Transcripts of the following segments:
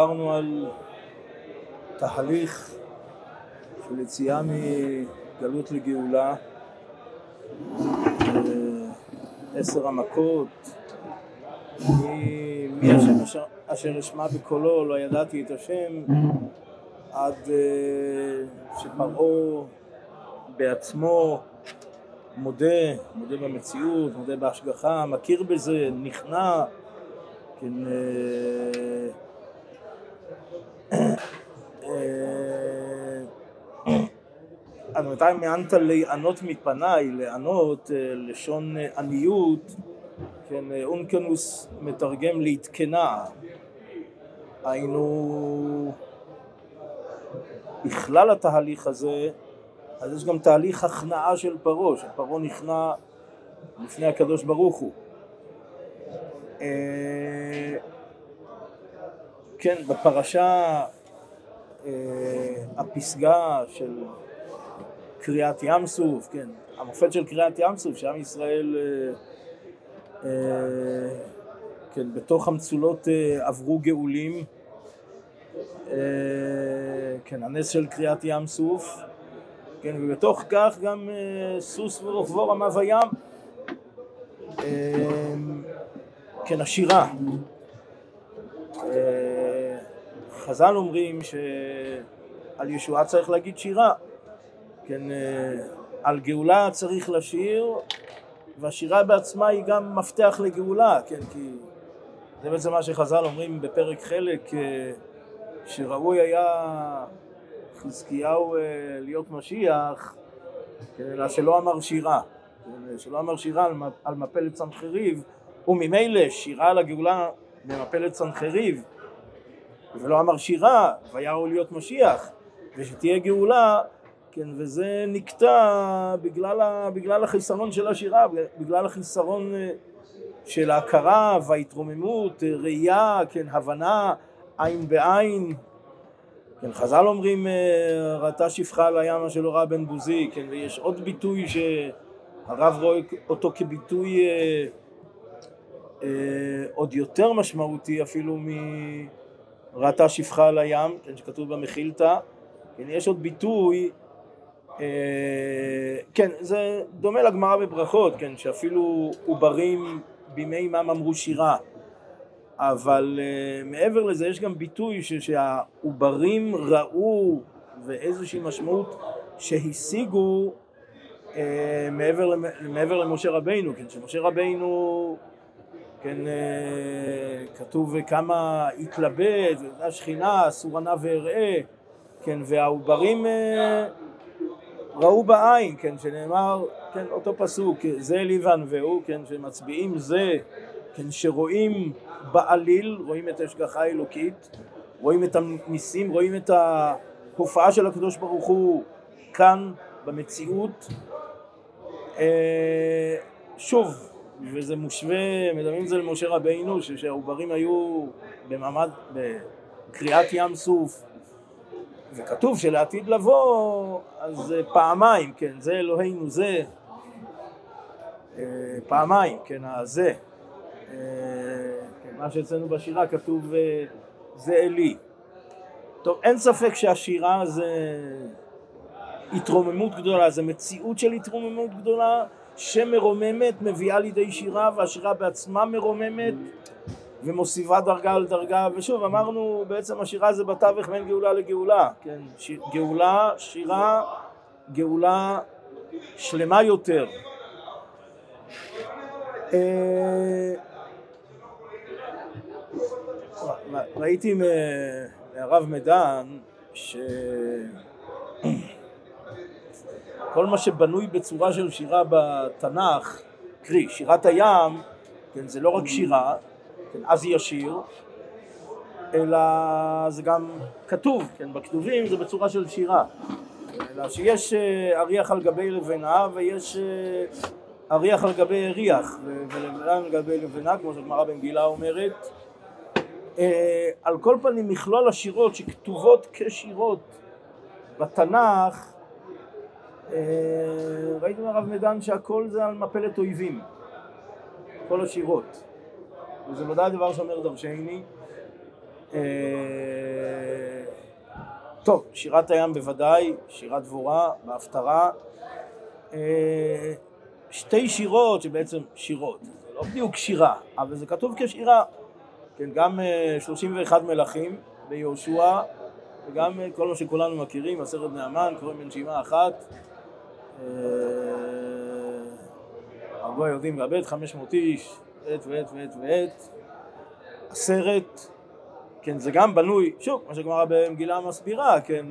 דיברנו על תהליך של יציאה מגלות לגאולה, עשר המכות, מי השם אשר, אשר אשמע בקולו לא ידעתי את השם עד שפרעה בעצמו מודה, מודה במציאות, מודה בהשגחה, מכיר בזה, נכנע, כן, אז מתי מענת לענות מפניי, לענות, לשון עניות, כן, אונקנוס מתרגם להתקנה, היינו בכלל התהליך הזה אז יש גם תהליך הכנעה של פרעה, שפרעה נכנע לפני הקדוש ברוך הוא. אה, כן, בפרשה אה, הפסגה של קריאת ים סוף, כן, המופת של קריאת ים סוף, שעם ישראל אה, כן, בתוך המצולות עברו גאולים, כן, הנס של קריאת ים סוף, כן, ובתוך כך גם אה, סוס ורוכבו רמה וים, אה, כן, השירה. אה, חז"ל אומרים שעל ישועה צריך להגיד שירה, כן, על גאולה צריך לשיר, והשירה בעצמה היא גם מפתח לגאולה, כן, כי זה בעצם מה שחז"ל אומרים בפרק חלק, שראוי היה חזקיהו אה, להיות משיח, אלא שלא אמר שירה, שלא אמר שירה על מפלת סנחריב, וממילא שירה על הגאולה במפלת סנחריב, ולא אמר שירה, ויראו להיות משיח, ושתהיה גאולה, כן, וזה נקטע בגלל, ה, בגלל החיסרון של השירה, בגלל החיסרון אה, של ההכרה וההתרוממות, ראייה, כן, הבנה, עין בעין, כן, חז"ל אומרים אה, ראתה שפחה על הים אשר לא ראה בן בוזי, כן, ויש עוד ביטוי שהרב רואה אותו כביטוי אה, אה, עוד יותר משמעותי אפילו מראתה שפחה על הים, כן, שכתוב במחילתא, כן, יש עוד ביטוי, אה, כן, זה דומה לגמרא בברכות, כן, שאפילו עוברים בימי מם אמרו שירה. אבל uh, מעבר לזה יש גם ביטוי ש- שהעוברים ראו ואיזושהי משמעות שהשיגו uh, מעבר, מעבר למשה רבינו, כן, שמשה רבינו, כן, uh, כתוב כמה התלבט, השכינה, אסור ענה ואראה, כן, והעוברים uh, ראו בעין, כן, שנאמר, כן, אותו פסוק, זה לי וענווהו, כן, שמצביעים זה, כן, שרואים בעליל, רואים את ההשגחה האלוקית, רואים את הניסים, רואים את ההופעה של הקדוש ברוך הוא כאן במציאות. אה, שוב, וזה מושווה, מדמים את זה למשה רבינו, שהעוברים היו במעמד, בקריאת ים סוף, וכתוב שלעתיד לבוא, אז פעמיים, כן, זה אלוהינו זה, אה, פעמיים, כן, הזה. אה, מה שאצלנו בשירה כתוב אה, זה אלי. טוב, אין ספק שהשירה זה התרוממות גדולה, זה מציאות של התרוממות גדולה שמרוממת, מביאה לידי שירה, והשירה בעצמה מרוממת ומוסיפה דרגה על דרגה, ושוב אמרנו בעצם השירה זה בתווך בין גאולה לגאולה, כן, ש... גאולה, שירה, גאולה שלמה יותר. אה, ראיתי מהרב מדן שכל מה שבנוי בצורה של שירה בתנ"ך, קרי שירת הים, כן, זה לא רק שירה, כן, אז ישיר, אלא זה גם כתוב, כן, בכתובים זה בצורה של שירה, אלא שיש אה, אריח על גבי לבנה ויש אה, אריח על גבי אריח ולבנה על גבי לבנה, כמו שהגמרא במגילה אומרת, אה, על כל פנים מכלול השירות שכתובות כשירות בתנ"ך אה, ראיתם הרב מדן שהכל זה על מפלת אויבים כל השירות וזה ודאי דבר שאומר דרשני טוב, שירת הים בוודאי, שירת דבורה, בהפטרה. שתי שירות שבעצם שירות, זה לא בדיוק שירה, אבל זה כתוב כשירה. כן, גם 31 מלכים ביהושע וגם כל מה שכולנו מכירים, עשרת בני המן, קוראים בנשימה אחת. הרגו היהודים והבית, 500 איש, ועת ועת ועת ועת. עשרת, כן, זה גם בנוי, שוב, מה שגמרא במגילה מסבירה, כן,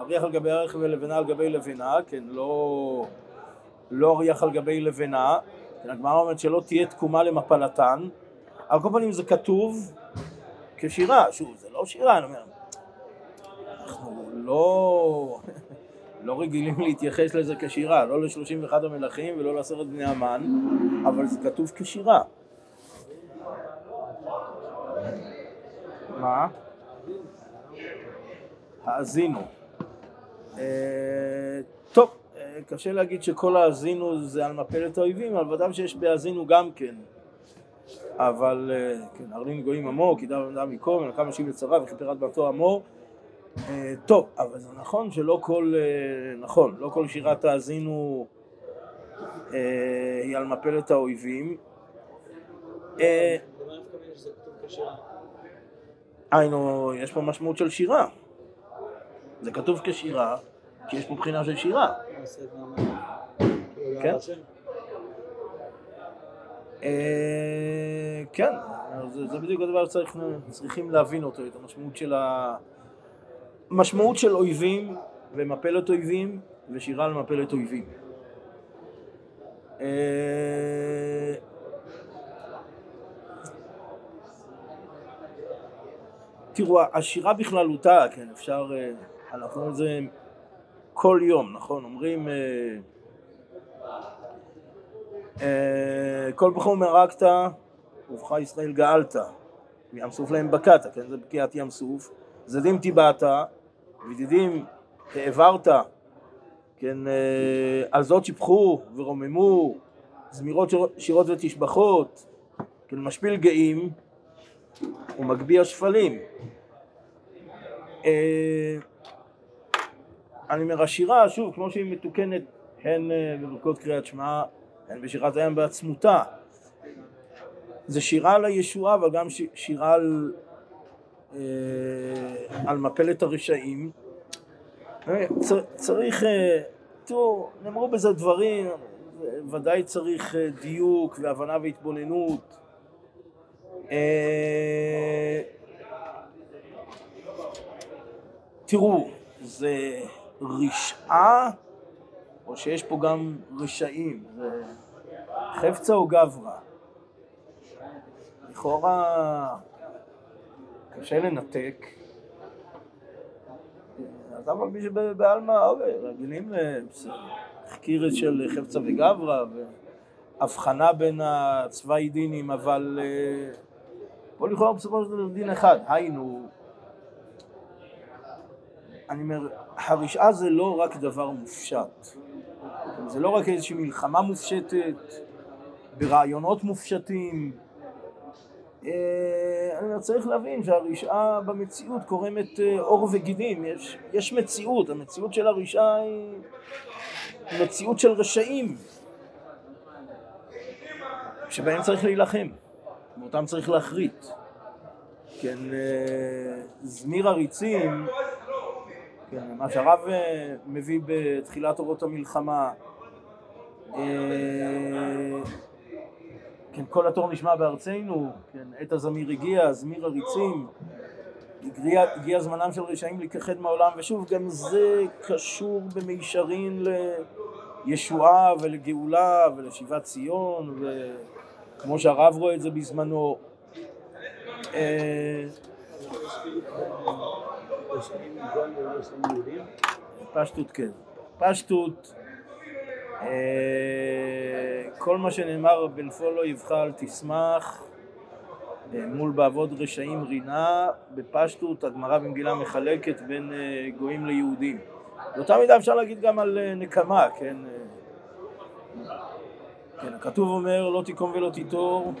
אריח על גבי אריח ולבנה על גבי לבנה, כן, לא, לא אריח על גבי לבנה, כן, הגמרא אומרת שלא תהיה תקומה למפלתן, על כל פנים זה כתוב כשירה, שוב, זה לא שירה, אני אומר, אנחנו לא, לא רגילים להתייחס לזה כשירה, לא ל-31 המלכים ולא לעשרת בני המן, אבל זה כתוב כשירה. מה? האזינו. אה, טוב, אה, קשה להגיד שכל האזינו זה על מפלת האויבים, אבל ודאי שיש בהאזינו גם כן. אבל אה, כן, ארלין גויים עמו, כי דם אדם מקום, ונקם משיב לצבא וכיפר בארצו עמו. טוב, אבל זה נכון שלא כל, נכון, לא כל שירת האזינו היא על מפלת האויבים. היינו, יש פה משמעות של שירה. זה כתוב כשירה, כי יש פה בחינה של שירה. כן. אה, כן, זה בדיוק הדבר שצריכים להבין אותו, את המשמעות של ה... משמעות של אויבים ומפלת אויבים ושירה למפלת אויבים. אה, תראו, השירה בכללותה, כן, אפשר, אה, אנחנו אומרים את זה כל יום, נכון? אומרים אה, כל בחור מרקת ובך ישראל גאלת, מים סוף להם בקעת, כן, זה בקיעת ים סוף, זדים טיבעת, וידידים העברת, כן, על זאת שיפחו ורוממו, זמירות שירות ותשבחות, כן, משפיל גאים ומגביה שפלים. אה, אני אומר, השירה, שוב, כמו שהיא מתוקנת הן אה, בברכות קריאת שמע, הן בשירת הים בעצמותה. זה שירה על הישועה, אבל גם שירה על, אה, על מפלת הרשעים. צריך, תראו, נאמרו בזה דברים, ודאי צריך דיוק והבנה והתבוננות. תראו, זה רשעה או שיש פה גם רשעים? זה חפצה או גברא? לכאורה קשה לנתק. אז אבל מי שבעלמא אוקיי, רגילים לחקירת של חפצה וגברא והבחנה בין הצווי דינים, אבל אה, פה לכאורה בסופו של דבר דין אחד, היינו אני אומר, הרשעה זה לא רק דבר מופשט. זה לא רק איזושהי מלחמה מופשטת, ברעיונות מופשטים. אה, אני אומר, צריך להבין שהרשעה במציאות קורמת אה, עור וגידים. יש, יש מציאות, המציאות של הרשעה היא מציאות של רשעים, שבהם צריך להילחם, ואותם צריך להכרית. כן, אה, זמיר הריצים כן, מה שהרב אה, מביא בתחילת אורות המלחמה, אה, כן, כל התור נשמע בארצנו, כן, עת הזמיר הגיע, זמיר הריצים, הגיע, הגיע זמנם של רשעים להיכחד מהעולם, ושוב, גם זה קשור במישרין לישועה ולגאולה ולשיבת ציון, וכמו שהרב רואה את זה בזמנו. אה, פשטות כן. פשטות, כל מה שנאמר בנפול לא יבחר אל תשמח, אה, מול בעבוד רשעים רינה, בפשטות הגמרא במגילה מחלקת בין אה, גויים ליהודים. באותה מידה אפשר להגיד גם על נקמה, כן? כן, הכתוב אומר לא תיקום ולא תיטור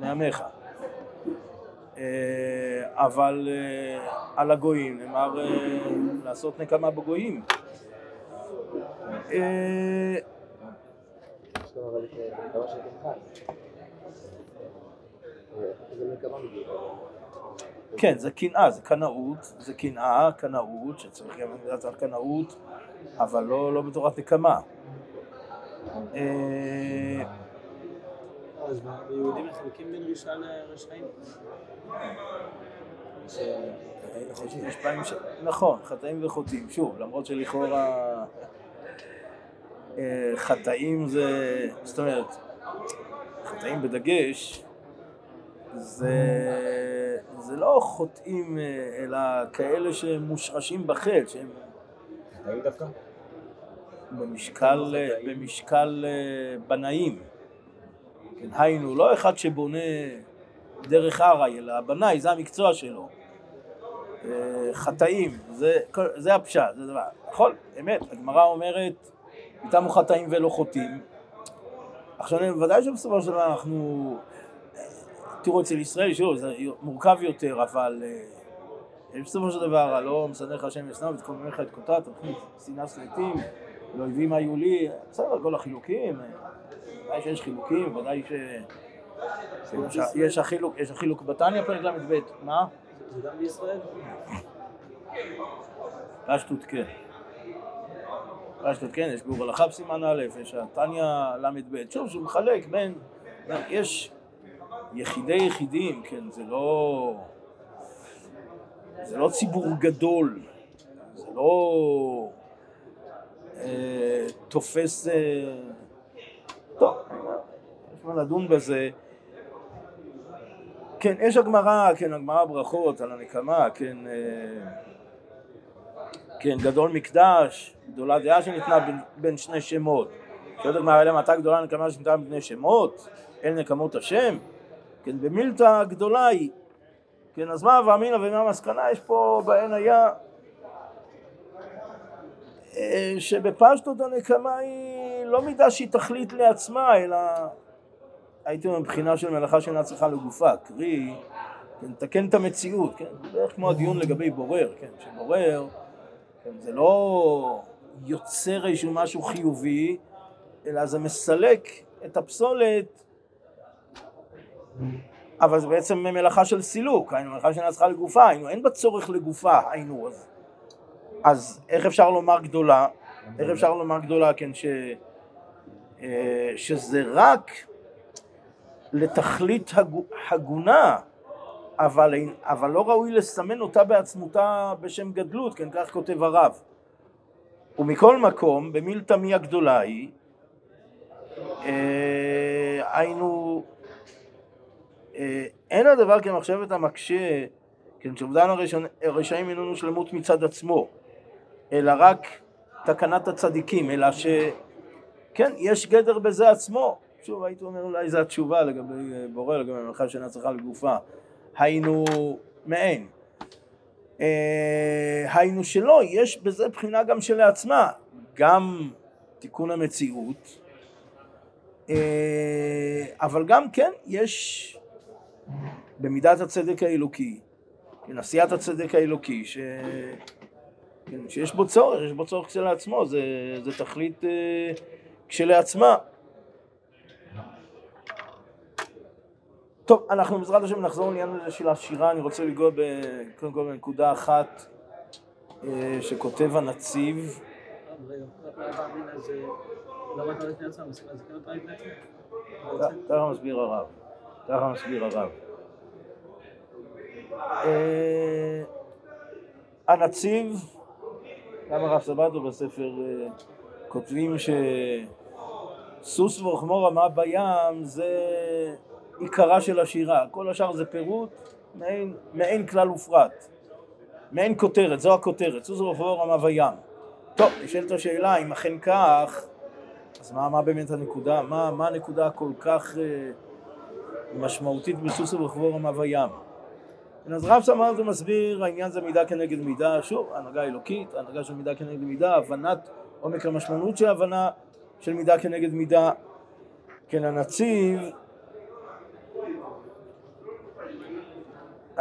מעמך. אבל על הגויים, נאמר לעשות נקמה בגויים. כן, זה קנאה, זה קנאות, זה קנאה, קנאות, שצריך גם לדעת על קנאות, אבל לא, לא בתורת נקמה. אה, אז ביהודים מחלקים בין רשעה לרשעים. יש פעמים ש... נכון, חטאים וחוטאים. שוב, למרות שלכאורה אה, חטאים זה... זאת אומרת, חטאים בדגש, זה, זה לא חוטאים אה, אלא כאלה שמושרשים בחטא, שהם... חטאים דווקא? במשקל, במשקל אה, בנאים. כן, היינו, לא אחד שבונה דרך ארעי, אלא הבנאי, זה המקצוע שלו. אה, חטאים, זה, זה הפשט, זה דבר. נכון, אמת, הגמרא אומרת, איתנו חטאים ולא חוטאים. עכשיו, בוודאי שבסופו של דבר אנחנו... תראו, אצל ישראל, שוב, זה מורכב יותר, אבל אה, בסופו של דבר, הלא מסדר לך השם ישנא ותקומם לך את קוטה, תלכו שנאה סלטים, ואויבים היו לי, בסדר, כל החילוקים, ודאי שיש חילוקים, ודאי ש... יש החילוק, יש החילוק בתניא פרק ל"ב, מה? זה גם בישראל? פשטות כן. פשטות כן, יש ביאור הלכה בסימן א', יש התניא ל"ב, שוב, שהוא מחלק בין, יש יחידי יחידים, כן, זה לא... זה לא ציבור גדול, זה לא אה, תופס... אה, טוב, יש מה לדון בזה. כן, יש הגמרא, כן, הגמרא ברכות על הנקמה, כן, אה, כן, גדול מקדש, גדולה דעה שניתנה בין, שני שמות. שואלת הגמרא, אלא מתי גדולה נקמה שניתנה בין שמות? אל נקמות השם? כן, במילתא גדולה היא. כן, אז מה ואמינא ומה המסקנה? יש פה בעין היה אה, שבפשטות הנקמה היא לא מידה שהיא תכלית לעצמה, אלא הייתי אומר מבחינה של מלאכה שאינה צריכה לגופה, קרי, כן, תקן את המציאות, כן, זה בערך כמו הדיון לגבי בורר, כן, שבורר, זה לא יוצר איזשהו משהו חיובי, אלא זה מסלק את הפסולת אבל זה בעצם מלאכה של סילוק, היינו מלאכה צריכה לגופה, היינו אין בה צורך לגופה, היינו אז. אז איך אפשר לומר גדולה? איך אפשר לומר גדולה, כן, ש, אה, שזה רק לתכלית הגונה, אבל, אבל לא ראוי לסמן אותה בעצמותה בשם גדלות, כן, כך כותב הרב. ומכל מקום, במילתא מי הגדולה היא, אה, היינו אה, אין הדבר כמחשבת המקשה, כן, שאובדן הרשעים איננו שלמות מצד עצמו, אלא רק תקנת הצדיקים, אלא שכן, יש גדר בזה עצמו. שוב, הייתי אומר אולי זו התשובה לגבי אה, בורא, לגבי מלאכה שאינה צריכה לגופה. היינו מעין. אה, היינו שלא, יש בזה בחינה גם שלעצמה, גם תיקון המציאות, אבל גם כן, יש במידת הצדק האלוקי, כן, עשיית הצדק האלוקי, ש... כן, שיש בו צורך, יש בו צורך כשלעצמו, זה, זה תכלית אה, כשלעצמה. טוב, אנחנו בעזרת השם נחזור לעניין הזה של השירה, אני רוצה לגוע קודם כל בנקודה אחת אה, שכותב הנציב. ככה מסביר הרב. ככה מסביר הרב. אה, הנציב, גם הרב סבתו בספר אה, כותבים שסוס ורחמו רמה בים זה עיקרה של השירה, כל השאר זה פירוט מעין, מעין כלל ופרט, מעין כותרת, זו הכותרת, סוס ורחמו רמה בים. טוב, נשאלת השאלה אם אכן כך, אז מה, מה באמת הנקודה, מה, מה הנקודה הכל כך אה, משמעותית בסוס ורכבו רמה וים. אז רב סמר זה מסביר, העניין זה מידה כנגד מידה, שוב, הנהגה אלוקית, הנהגה של מידה כנגד מידה, הבנת עומק המשמעות של הבנה של מידה כנגד מידה. כן, הנציב,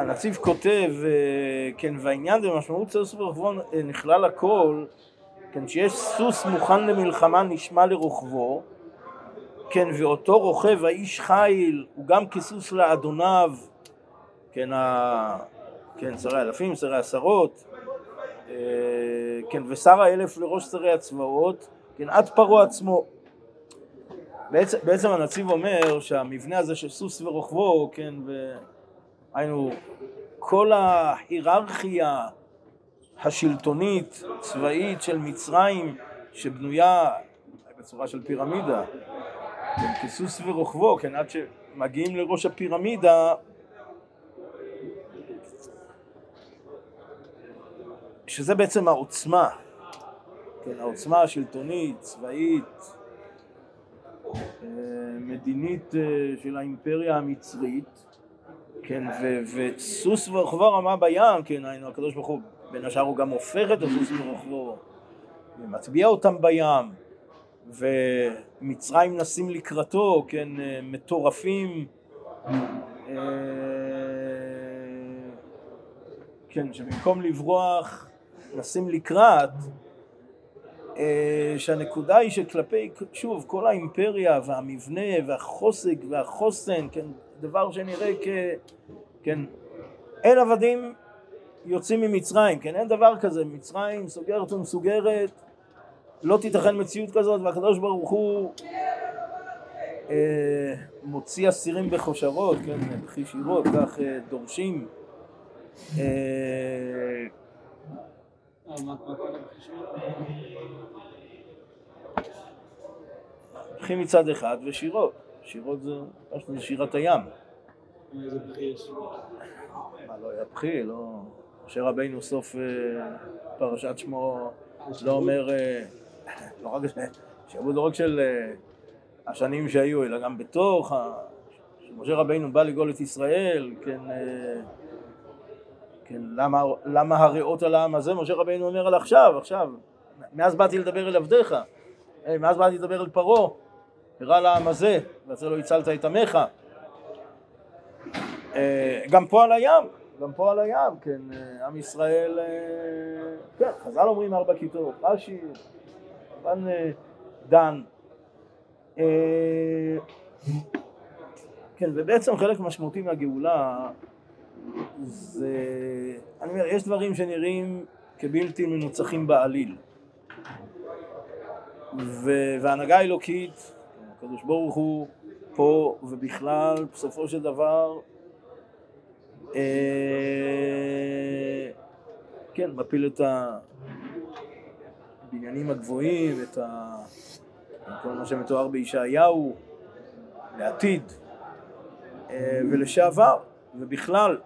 הנציב כותב, אה, כן, והעניין במשמעות סוס ורוכבו אה, נכלל הכל, כן, שיש סוס מוכן למלחמה נשמע לרוכבו, כן, ואותו רוכב האיש חיל הוא גם כסוס לאדוניו, כן, ה... כן, שרי אלפים, שרי עשרות, אה, כן, ושר האלף לראש שרי הצבאות, כן, עד פרעה עצמו. בעצם, בעצם הנציב אומר שהמבנה הזה של סוס ורוכבו, כן, היינו כל ההיררכיה השלטונית, צבאית של מצרים, שבנויה בצורה של פירמידה, כסוס ורוכבו, כן, עד שמגיעים לראש הפירמידה, שזה בעצם העוצמה, כן, העוצמה השלטונית, צבאית, אה, מדינית אה, של האימפריה המצרית, כן, וסוס ורוכבו רמה בים, כן, היינו הקדוש ברוך הוא, בין השאר הוא גם הופך את הסוס ורוכבו, ומצביע אותם בים, ומצרים נסים לקראתו, כן, אה, מטורפים, כן, שבמקום לברוח נשים לקראת, אה, שהנקודה היא שכלפי, שוב, כל האימפריה והמבנה והחוסק והחוסן, כן, דבר שנראה כ... כן, אין עבדים יוצאים ממצרים, כן, אין דבר כזה, מצרים סוגרת ומסוגרת, לא תיתכן מציאות כזאת, והקדוש ברוך הוא אה, מוציא אסירים בחושבות, כן, בחישירות, כך אה, דורשים. אה, בכי מצד אחד ושירות, שירות זה, זה שירת הים. איזה בכי יש? מה לא היה בכי, לא... משה רבינו סוף אה, פרשת שמו לא אומר, אה, לא רק שעבוד לא רק של אה, השנים שהיו, אלא גם בתוך, שמשה רבינו בא לגאול את ישראל, כן, כן, למה, למה הריאות על העם הזה? משה רבינו אומר על עכשיו, עכשיו, מאז באתי לדבר אל עבדיך, מאז באתי לדבר אל פרעה, הראה לעם הזה, ועשה לו הצלת את עמך. אה, גם פה על הים, גם פה על הים, כן, אה, עם ישראל, אה, כן, חז"ל אומרים ארבע כיתות, רש"י, כמובן דן. כן, ובעצם חלק משמעותי מהגאולה זה, אני אומר, יש דברים שנראים כבלתי מנוצחים בעליל. וההנהגה האלוקית, הקדוש ברוך הוא פה ובכלל, בסופו של דבר, כן, מפיל את הבניינים הגבוהים, את ה... כל מה שמתואר בישעיהו, לעתיד אה, ולשעבר, ובכלל.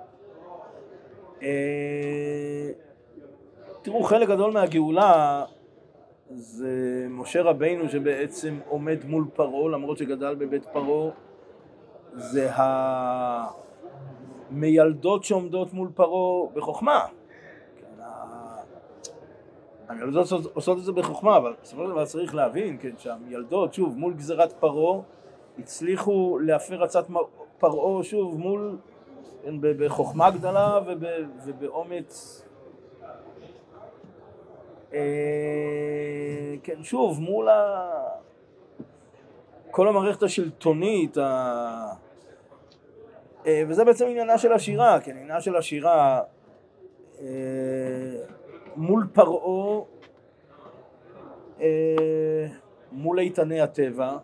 אה, תראו, חלק גדול מהגאולה זה משה רבינו שבעצם עומד מול פרעה, למרות שגדל בבית פרעה, זה המיילדות שעומדות מול פרעה בחוכמה. המיילדות עושות את זה בחוכמה, אבל בסופו של דבר צריך להבין, כן, שהמיילדות, שוב, מול גזירת פרעה, הצליחו להפר עצת פרעה, שוב, מול, כן, בחוכמה גדולה ובאומץ אה, כן, שוב, מול ה... כל המערכת השלטונית, ה... אה, וזה בעצם עניינה של השירה, כן, עניינה של השירה אה, מול פרעה, מול איתני הטבע,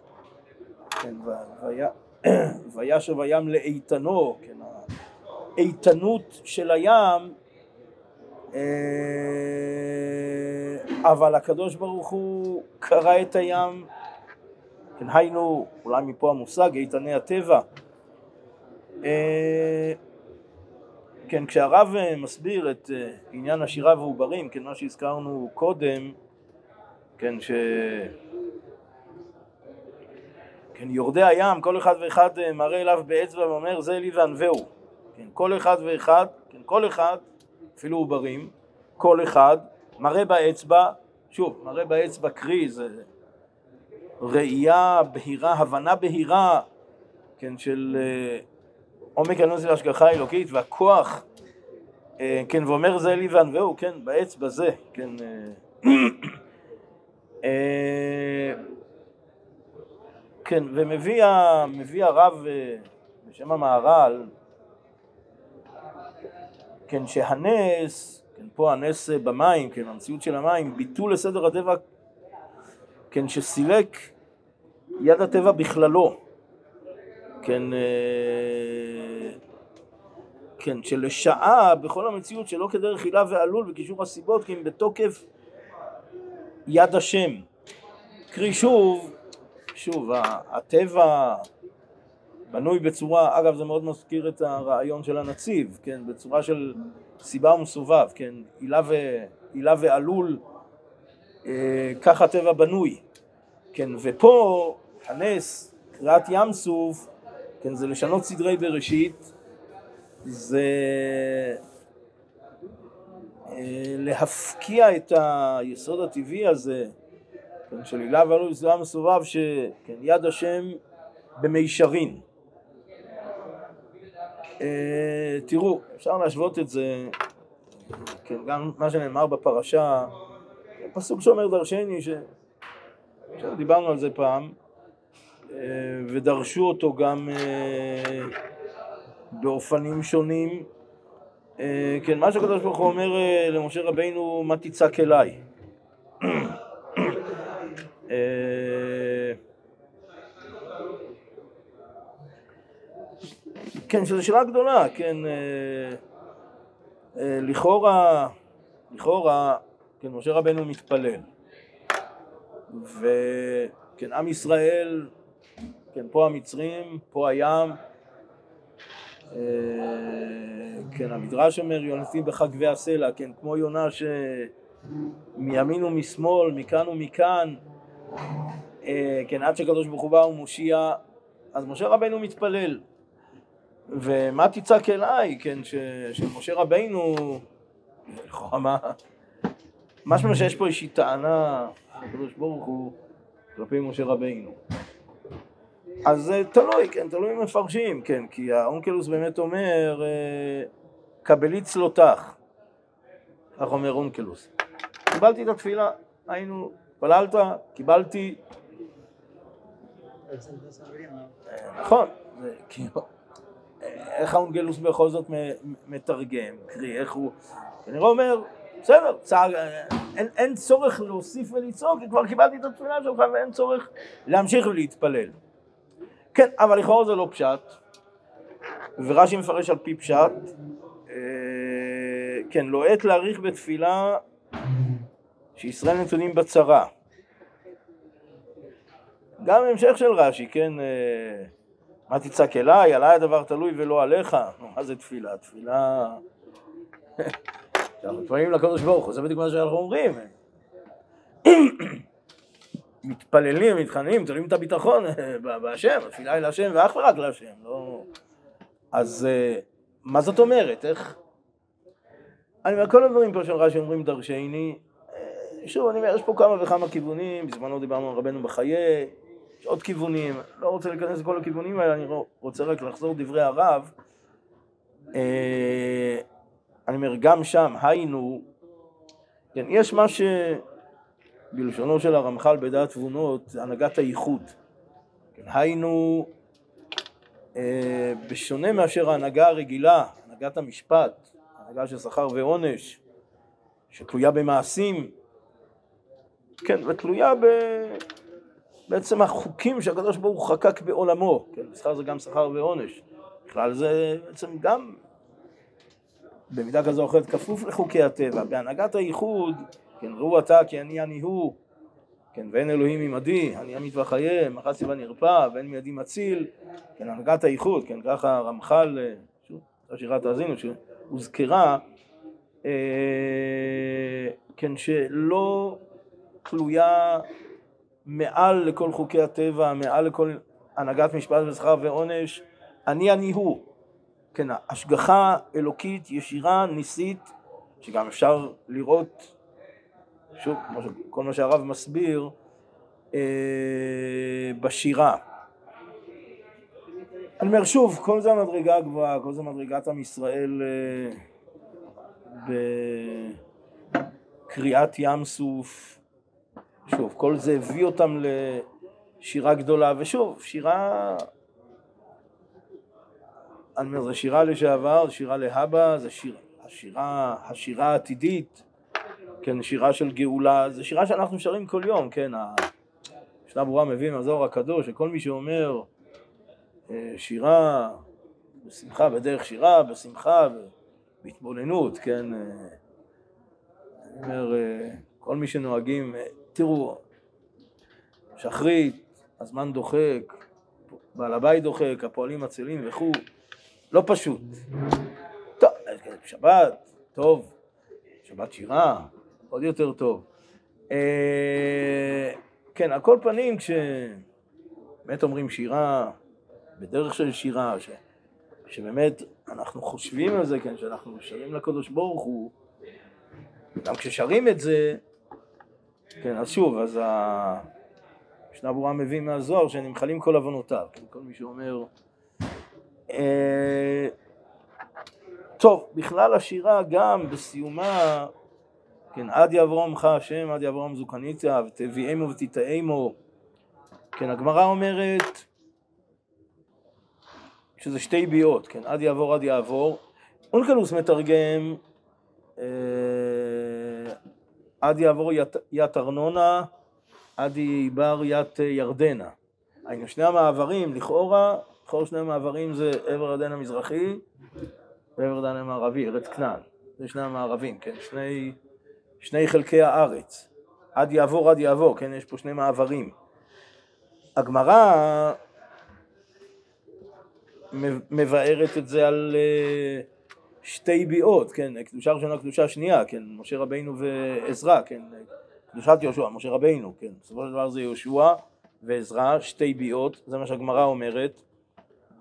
כן, וישב הים לאיתנו, כן, האיתנות של הים אה, אבל הקדוש ברוך הוא קרא את הים, כן, היינו, אולי מפה המושג, איתני הטבע. אה, כן, כשהרב אה, מסביר את עניין השירה ועוברים, כן, מה שהזכרנו קודם, כן, ש... כן, יורדי הים, כל אחד ואחד מראה אליו באצבע ואומר זה לי וענווהו. כן, כל אחד ואחד, כן, כל אחד אפילו עוברים, כל אחד, מראה באצבע, שוב, מראה באצבע קרי זה ראייה בהירה, הבנה בהירה, כן, של, עומק העליון זה להשגחה האלוקית והכוח, אה, כן, ואומר זה אלי וענווהו, כן, בעץ בזה, כן, אה, אה, כן, ומביא מביא הרב בשם המהר"ל, כן, שהנס, כן, פה הנס במים, כן, המציאות של המים, ביטול לסדר הטבע, כן, שסילק יד הטבע בכללו, כן, אה, כן, שלשעה בכל המציאות שלא כדרך הילה ועלול וקישור הסיבות, כי אם בתוקף יד השם. קרי שוב, שוב, הטבע בנוי בצורה, אגב זה מאוד מזכיר את הרעיון של הנציב, כן, בצורה של סיבה ומסובב, כן, הילה, ו, הילה ועלול, אה, כך הטבע בנוי, כן, ופה הנס, קריאת ים סוף, כן, זה לשנות סדרי בראשית, זה אה, להפקיע את היסוד הטבעי הזה, כן, של הילה ועלול בסביבה מסובב, שכן, יד השם במישרין. אה, תראו, אפשר להשוות את זה, כן, גם מה שנאמר בפרשה, פסוק שאומר דרשני, ש... דיברנו על זה פעם, ודרשו אותו גם אה, באופנים שונים. אה, כן, מה שהקדוש ברוך הוא אומר אה, למשה רבינו, מה תצעק אליי? אה, כן, שזו שאלה גדולה, כן, אה, אה, לכאורה, לכאורה, כן, משה רבנו מתפלל, וכן, עם ישראל, כן, פה המצרים, פה הים, אה, כן, המדרש אומר, יונתים בחגבי הסלע, כן, כמו יונה שמימין ומשמאל, מכאן ומכאן, אה, כן, עד שקדוש ברוך הוא בא ומושיע, אז משה רבנו מתפלל. ומה תצעק אליי, כן, ש, שמשה לכאורה מה, משמע שיש פה איזושהי טענה, הקדוש ברוך הוא, כלפי משה רבינו. אז זה תלוי, כן, תלוי מפרשים, כן, כי האונקלוס באמת אומר, אה, קבלי צלותך, כך אומר אונקלוס. קיבלתי את התפילה, היינו, התפללת, קיבלתי, נכון, כאילו, איך האונגלוס בכל זאת מתרגם, קרי, איך הוא, כנראה אומר, בסדר, צעק, אין, אין צורך להוסיף ולצעוק, כי כבר קיבלתי את התפילה שלך ואין צורך להמשיך ולהתפלל. כן, אבל לכאורה זה לא פשט, ורש"י מפרש על פי פשט, אה, כן, לא עת להאריך בתפילה שישראל נתונים בצרה. גם המשך של רש"י, כן, אה, מה תצעק אליי, עליי הדבר תלוי ולא עליך. נו, מה זה תפילה? תפילה... אנחנו מתפללים לקדוש ברוך הוא, זה בדיוק מה שאנחנו אומרים. מתפללים, מתחננים, תולים את הביטחון ב- בהשם, התפילה היא להשם ואך ורק להשם, לא... אז אה, מה זאת אומרת? איך... אני אומר, כל הדברים פה של רש"י אומרים דרשני, אה, שוב, אני אומר, יש פה כמה וכמה כיוונים, בזמנו דיברנו על רבנו בחיי, יש עוד כיוונים, לא רוצה להיכנס לכל הכיוונים האלה, אני רוצה רק לחזור דברי הרב. אה, אני אומר, גם שם, היינו, כן, יש מה שבלשונו של הרמח"ל בדעת תבונות, הנהגת הייחוד. כן, היינו, אה, בשונה מאשר ההנהגה הרגילה, הנהגת המשפט, הנהגה של שכר ועונש, שתלויה במעשים, כן, ותלויה ב... בעצם החוקים שהקדוש ברוך הוא חקק בעולמו, כן, שכר זה גם שכר ועונש, בכלל זה בעצם גם במידה כזו או אחרת כפוף לחוקי הטבע, בהנהגת הייחוד, כן, ראו אתה כי אני אני הוא, כן, ואין אלוהים עמדי, אני אמית ואחיה, מחצי ונרפא, ואין מידי מציל, כן, הנהגת הייחוד, כן, ככה הרמח"ל, אה, שוב, שירת האזינו, שהוזכרה, אה, כן, שלא תלויה מעל לכל חוקי הטבע, מעל לכל הנהגת משפט ושכר ועונש, אני אני הוא. כן, השגחה אלוקית ישירה, ניסית, שגם אפשר לראות, שוב, כל מה שהרב מסביר, אה, בשירה. אני אומר שוב, כל זה המדרגה הגבוהה, כל זה מדרגת עם ישראל אה, בקריאת ים סוף, שוב, כל זה הביא אותם לשירה גדולה, ושוב, שירה, אני אומר, זו שירה לשעבר, זו שירה להבא, זו שיר, השירה, השירה העתידית, כן, שירה של גאולה, זו שירה שאנחנו שרים כל יום, כן, משנה ברורה מביא מהזוהר הקדוש, שכל מי שאומר אה, שירה, בשמחה, בדרך שירה, בשמחה, בהתבוננות, כן, אה, אני אומר, אה, כל מי שנוהגים, תראו, שחרית, הזמן דוחק, בעל הבית דוחק, הפועלים עצלים וכו', לא פשוט. טוב, שבת, טוב, שבת שירה, עוד יותר טוב. כן, על כל פנים, כשבאמת אומרים שירה, בדרך של שירה, ש... שבאמת אנחנו חושבים על זה, כן, שאנחנו שרים לקדוש ברוך הוא, גם כששרים את זה, כן, אז שוב, אז המשנה ברורה מביא מהזוהר שנמחלים כל עוונותיו, כן, כל מי שאומר... אה... טוב, בכלל השירה גם בסיומה כן, עד יברומך השם, עד יברום זוקניתיה, ותביאמו ותטעמו. כן, הגמרא אומרת שזה שתי ביאות, כן, עד יעבור עד יעבור. אונקלוס מתרגם אה, עד יעבור ית, ית ארנונה, עד יבר ית ירדנה. היינו שני המעברים, לכאורה, לכאורה שני המעברים זה עבר ירדן המזרחי ועבר ירדן המערבי, ארץ כנען. זה שני המערבים, כן, שני... שני חלקי הארץ. עד יעבור עד יעבור, כן? יש פה שני מעברים. הגמרא מבארת את זה על אה, שתי ביאות, כן? קדושה ראשונה, קדושה שנייה, כן? משה רבינו ועזרא, כן? קדושת יהושע, משה רבינו, כן? בסופו של דבר זה יהושע ועזרא, שתי ביאות, זה מה שהגמרא אומרת.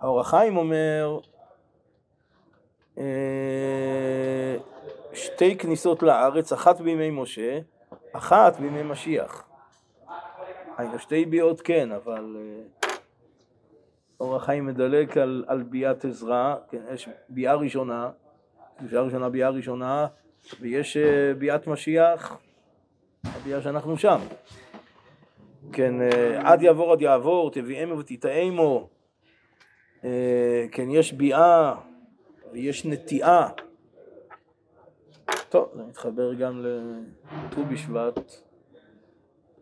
האור החיים אומר אה, שתי כניסות לארץ, אחת בימי משה, אחת בימי משיח. היינו שתי ביאות כן, אבל אה, אור החיים מדלק על, על ביאת עזרא, כן, יש ביאה ראשונה, ביאה ראשונה, ביאה ראשונה, ויש אה, ביאת משיח, הביאה שאנחנו שם. כן, אה, עד יעבור עד יעבור, תביאמו ותטעמו, כן, יש ביאה ויש נטיעה. טוב, זה מתחבר גם לט"ו בשבט.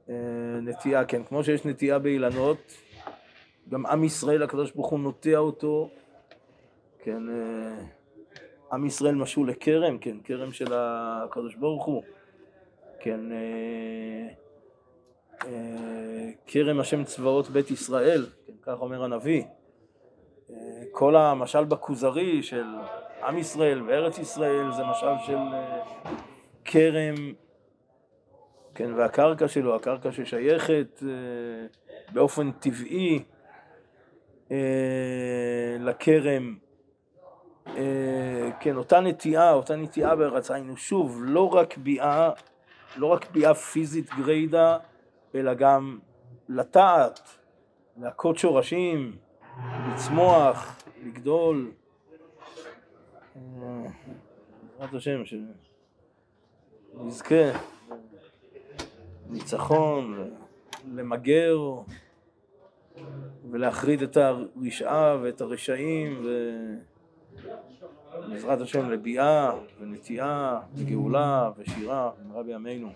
אה, נטייה, כן, כמו שיש נטייה באילנות, גם עם ישראל, הקדוש ברוך הוא נוטע אותו, כן, אה, עם ישראל משול לכרם, כן, כרם של הקדוש ברוך הוא, כן, אה, כרם השם צבאות בית ישראל, כן, כך אומר הנביא. כל המשל בכוזרי של עם ישראל וארץ ישראל זה משל של אה, כרם, כן, והקרקע שלו, הקרקע ששייכת אה, באופן טבעי אה, לכרם, כן, אותה נטיעה, אותה נטיעה בארץ, היינו שוב, לא רק ביאה, לא רק ביאה פיזית גריידא, אלא גם לטעת, להכות שורשים, לצמוח, לגדול. בעזרת השם, שנזכה ניצחון, למגר ולהחריד את הרשעה ואת הרשעים ובעזרת השם לביאה ונטיעה וגאולה ושירה במהרה בימינו